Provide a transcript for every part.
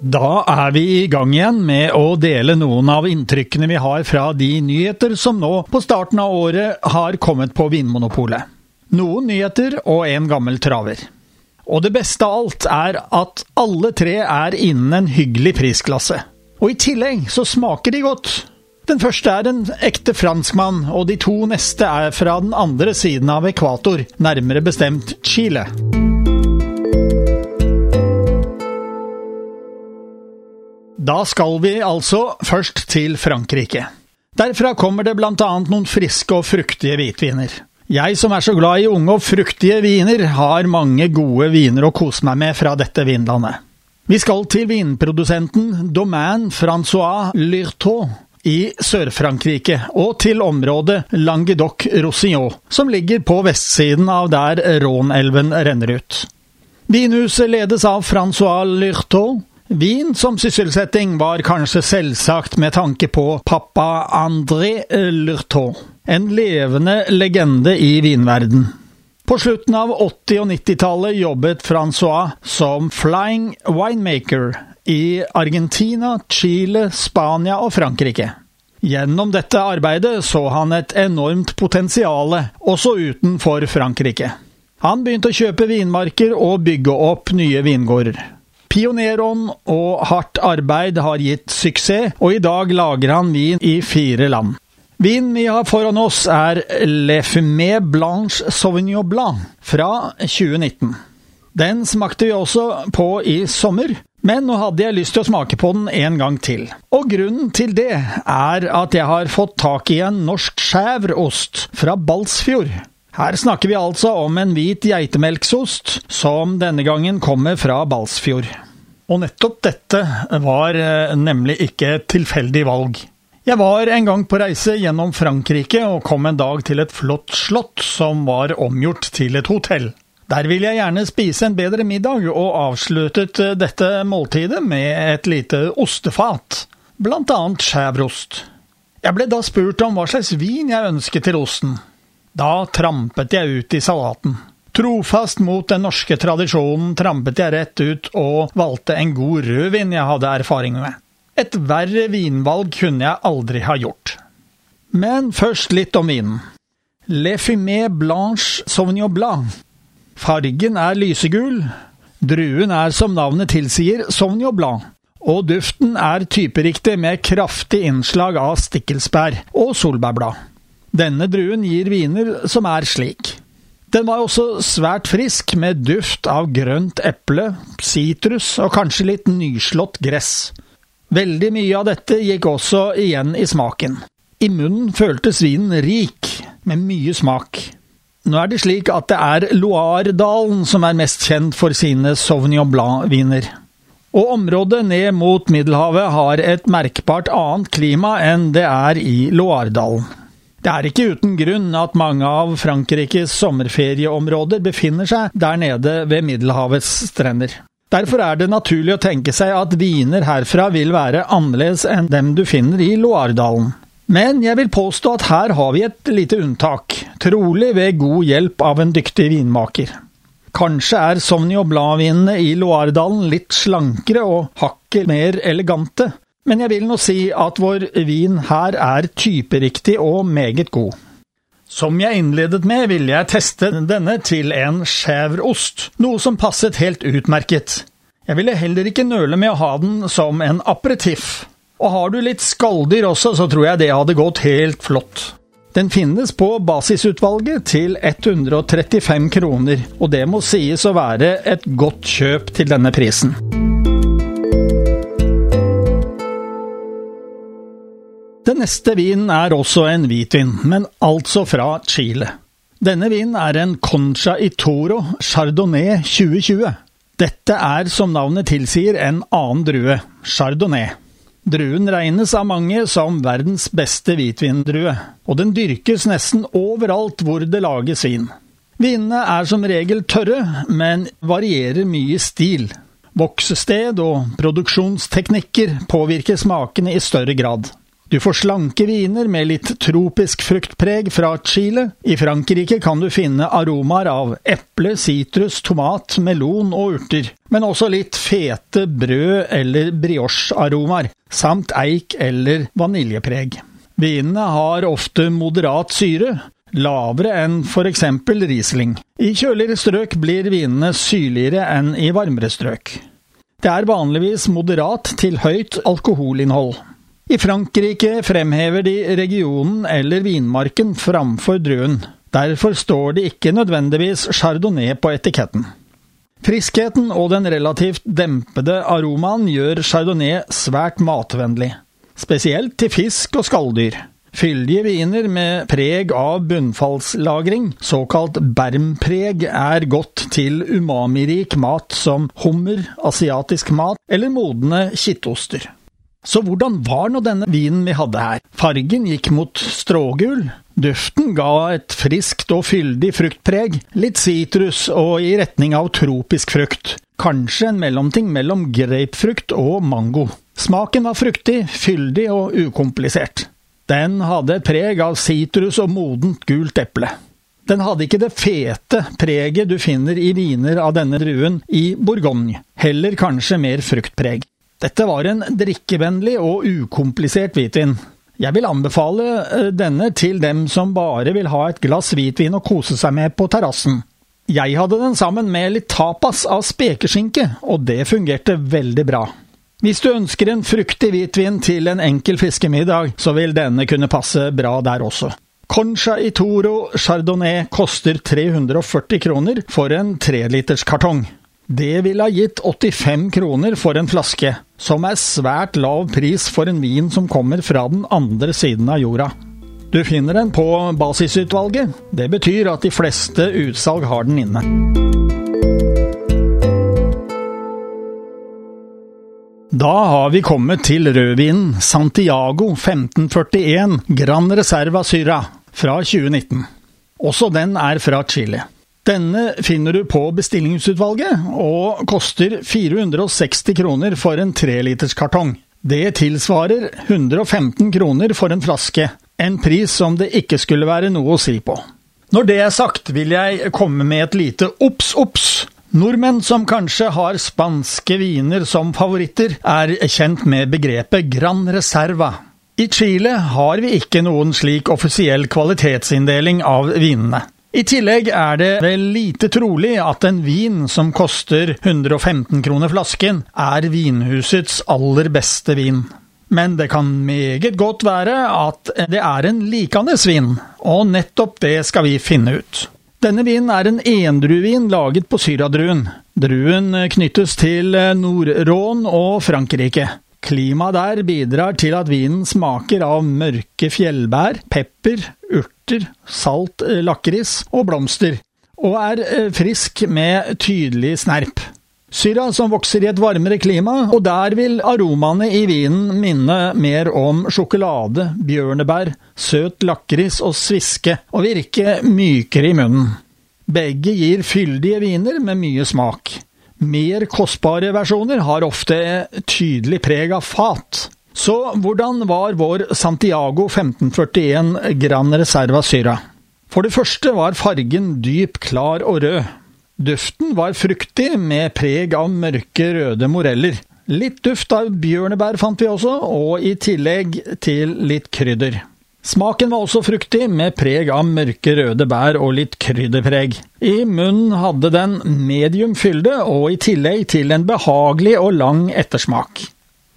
Da er vi i gang igjen med å dele noen av inntrykkene vi har fra de nyheter som nå på starten av året har kommet på Vinmonopolet. Noen nyheter og en gammel traver. Og det beste av alt er at alle tre er innen en hyggelig prisklasse. Og i tillegg så smaker de godt. Den første er en ekte franskmann, og de to neste er fra den andre siden av ekvator, nærmere bestemt Chile. Da skal vi altså først til Frankrike. Derfra kommer det blant annet noen friske og fruktige hvitviner. Jeg som er så glad i unge og fruktige viner, har mange gode viner å kose meg med fra dette vinlandet. Vi skal til vinprodusenten Domaine Francois Lyrtot i Sør-Frankrike, og til området Languedoc-Roussillon, som ligger på vestsiden av der Rhône-elven renner ut. Vinhuset ledes av Francois Lyrtot, Vin som sysselsetting var kanskje selvsagt med tanke på pappa André Lurton, en levende legende i vinverden. På slutten av 80- og 90-tallet jobbet Francois som flying winemaker i Argentina, Chile, Spania og Frankrike. Gjennom dette arbeidet så han et enormt potensial, også utenfor Frankrike. Han begynte å kjøpe vinmarker og bygge opp nye vingårder. Pionerånd og hardt arbeid har gitt suksess, og i dag lager han vin i fire land. Vinen vi har foran oss er Le Fumé Blanche Sauvignon Blanc fra 2019. Den smakte vi også på i sommer, men nå hadde jeg lyst til å smake på den en gang til. Og grunnen til det er at jeg har fått tak i en norsk skjævrost fra Balsfjord. Her snakker vi altså om en hvit geitemelksost, som denne gangen kommer fra Balsfjord. Og nettopp dette var eh, nemlig ikke et tilfeldig valg. Jeg var en gang på reise gjennom Frankrike og kom en dag til et flott slott som var omgjort til et hotell. Der ville jeg gjerne spise en bedre middag, og avsluttet eh, dette måltidet med et lite ostefat, blant annet skjævrost. Jeg ble da spurt om hva slags vin jeg ønsket til osten. Da trampet jeg ut i salaten. Trofast mot den norske tradisjonen trampet jeg rett ut og valgte en god rødvin jeg hadde erfaring med. Et verre vinvalg kunne jeg aldri ha gjort. Men først litt om vinen. Le Fumé Blanche Sauvignon Blanc. Fargen er lysegul. Druen er som navnet tilsier Sauvignon Blanc. Og duften er typeriktig med kraftig innslag av stikkelsbær og solbærblad. Denne druen gir viner som er slik. Den var også svært frisk, med duft av grønt eple, sitrus og kanskje litt nyslått gress. Veldig mye av dette gikk også igjen i smaken. I munnen føltes vinen rik, med mye smak. Nå er det slik at det er Loire-dalen som er mest kjent for sine Sauvignon Blanc-viner. Og området ned mot Middelhavet har et merkbart annet klima enn det er i Loire-dalen. Det er ikke uten grunn at mange av Frankrikes sommerferieområder befinner seg der nede ved Middelhavets strender. Derfor er det naturlig å tenke seg at viner herfra vil være annerledes enn dem du finner i Loiredalen. Men jeg vil påstå at her har vi et lite unntak, trolig ved god hjelp av en dyktig vinmaker. Kanskje er Sauvignon Blanc-vinene i Loiredalen litt slankere og hakket mer elegante, men jeg vil nå si at vår vin her er typeriktig og meget god. Som jeg innledet med, ville jeg teste denne til en chèvreost, noe som passet helt utmerket. Jeg ville heller ikke nøle med å ha den som en aperitiff. Og har du litt skalldyr også, så tror jeg det hadde gått helt flott. Den finnes på basisutvalget til 135 kroner, og det må sies å være et godt kjøp til denne prisen. Den neste vinen er også en hvitvin, men altså fra Chile. Denne vinen er en Concha Itoro Chardonnay 2020. Dette er, som navnet tilsier, en annen drue, chardonnay. Druen regnes av mange som verdens beste hvitvindrue, og den dyrkes nesten overalt hvor det lages vin. Vinene er som regel tørre, men varierer mye i stil. Voksested og produksjonsteknikker påvirker smakene i større grad. Du får slanke viner med litt tropisk fruktpreg fra Chile. I Frankrike kan du finne aromaer av eple, sitrus, tomat, melon og urter, men også litt fete brød- eller brioche-aromaer, samt eik- eller vaniljepreg. Vinene har ofte moderat syre, lavere enn eksempel Riesling. I kjøligere strøk blir vinene syrligere enn i varmere strøk. Det er vanligvis moderat til høyt alkoholinnhold. I Frankrike fremhever de regionen eller vinmarken framfor druen. Derfor står det ikke nødvendigvis chardonnay på etiketten. Friskheten og den relativt dempede aromaen gjør chardonnay svært matvennlig, spesielt til fisk og skalldyr. Fyldige viner med preg av bunnfallslagring, såkalt bermpreg, er godt til umamirik mat som hummer, asiatisk mat eller modne kittoster. Så hvordan var nå denne vinen vi hadde her? Fargen gikk mot strågul. Duften ga et friskt og fyldig fruktpreg, litt sitrus og i retning av tropisk frukt. Kanskje en mellomting mellom grapefrukt og mango. Smaken var fruktig, fyldig og ukomplisert. Den hadde et preg av sitrus og modent gult eple. Den hadde ikke det fete preget du finner i viner av denne druen i Bourgogne, heller kanskje mer fruktpreg. Dette var en drikkevennlig og ukomplisert hvitvin. Jeg vil anbefale eh, denne til dem som bare vil ha et glass hvitvin å kose seg med på terrassen. Jeg hadde den sammen med litt tapas av spekeskinke, og det fungerte veldig bra. Hvis du ønsker en fruktig hvitvin til en enkel fiskemiddag, så vil denne kunne passe bra der også. Concha Itoro Chardonnay koster 340 kroner for en treliters kartong. Det ville ha gitt 85 kroner for en flaske, som er svært lav pris for en vin som kommer fra den andre siden av jorda. Du finner den på basisutvalget. Det betyr at de fleste utsalg har den inne. Da har vi kommet til rødvinen Santiago 1541 Gran Reserva Syra fra 2019. Også den er fra Chile. Denne finner du på bestillingsutvalget, og koster 460 kroner for en treliterskartong. Det tilsvarer 115 kroner for en flaske, en pris som det ikke skulle være noe å si på. Når det er sagt, vil jeg komme med et lite obs, obs. Nordmenn som kanskje har spanske viner som favoritter, er kjent med begrepet Gran Reserva. I Chile har vi ikke noen slik offisiell kvalitetsinndeling av vinene. I tillegg er det vel lite trolig at en vin som koster 115 kroner flasken, er vinhusets aller beste vin. Men det kan meget godt være at det er en likende vin, og nettopp det skal vi finne ut. Denne vinen er en endruevin laget på syradruen. Druen knyttes til Nord-Rån og Frankrike. Klimaet der bidrar til at vinen smaker av mørke fjellbær, pepper, urter, salt eh, lakris og blomster, og er eh, frisk med tydelig snerp. Syra som vokser i et varmere klima, og der vil aromaene i vinen minne mer om sjokolade, bjørnebær, søt lakris og sviske, og virke mykere i munnen. Begge gir fyldige viner med mye smak. Mer kostbare versjoner har ofte tydelig preg av fat. Så hvordan var vår Santiago 1541 Gran Reserva Syra? For det første var fargen dyp, klar og rød. Duften var fruktig, med preg av mørke, røde moreller. Litt duft av bjørnebær fant vi også, og i tillegg til litt krydder. Smaken var også fruktig, med preg av mørke røde bær og litt krydderpreg. I munnen hadde den medium fylde, og i tillegg til en behagelig og lang ettersmak.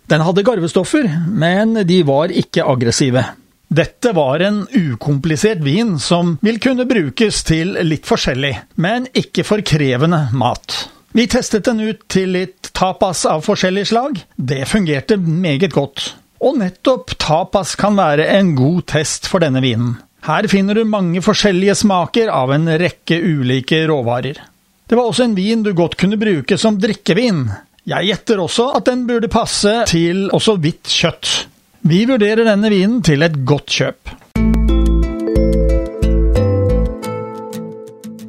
Den hadde garvestoffer, men de var ikke aggressive. Dette var en ukomplisert vin som vil kunne brukes til litt forskjellig, men ikke for krevende mat. Vi testet den ut til litt tapas av forskjellig slag. Det fungerte meget godt. Og nettopp tapas kan være en god test for denne vinen. Her finner du mange forskjellige smaker av en rekke ulike råvarer. Det var også en vin du godt kunne bruke som drikkevin. Jeg gjetter også at den burde passe til også hvitt kjøtt. Vi vurderer denne vinen til et godt kjøp.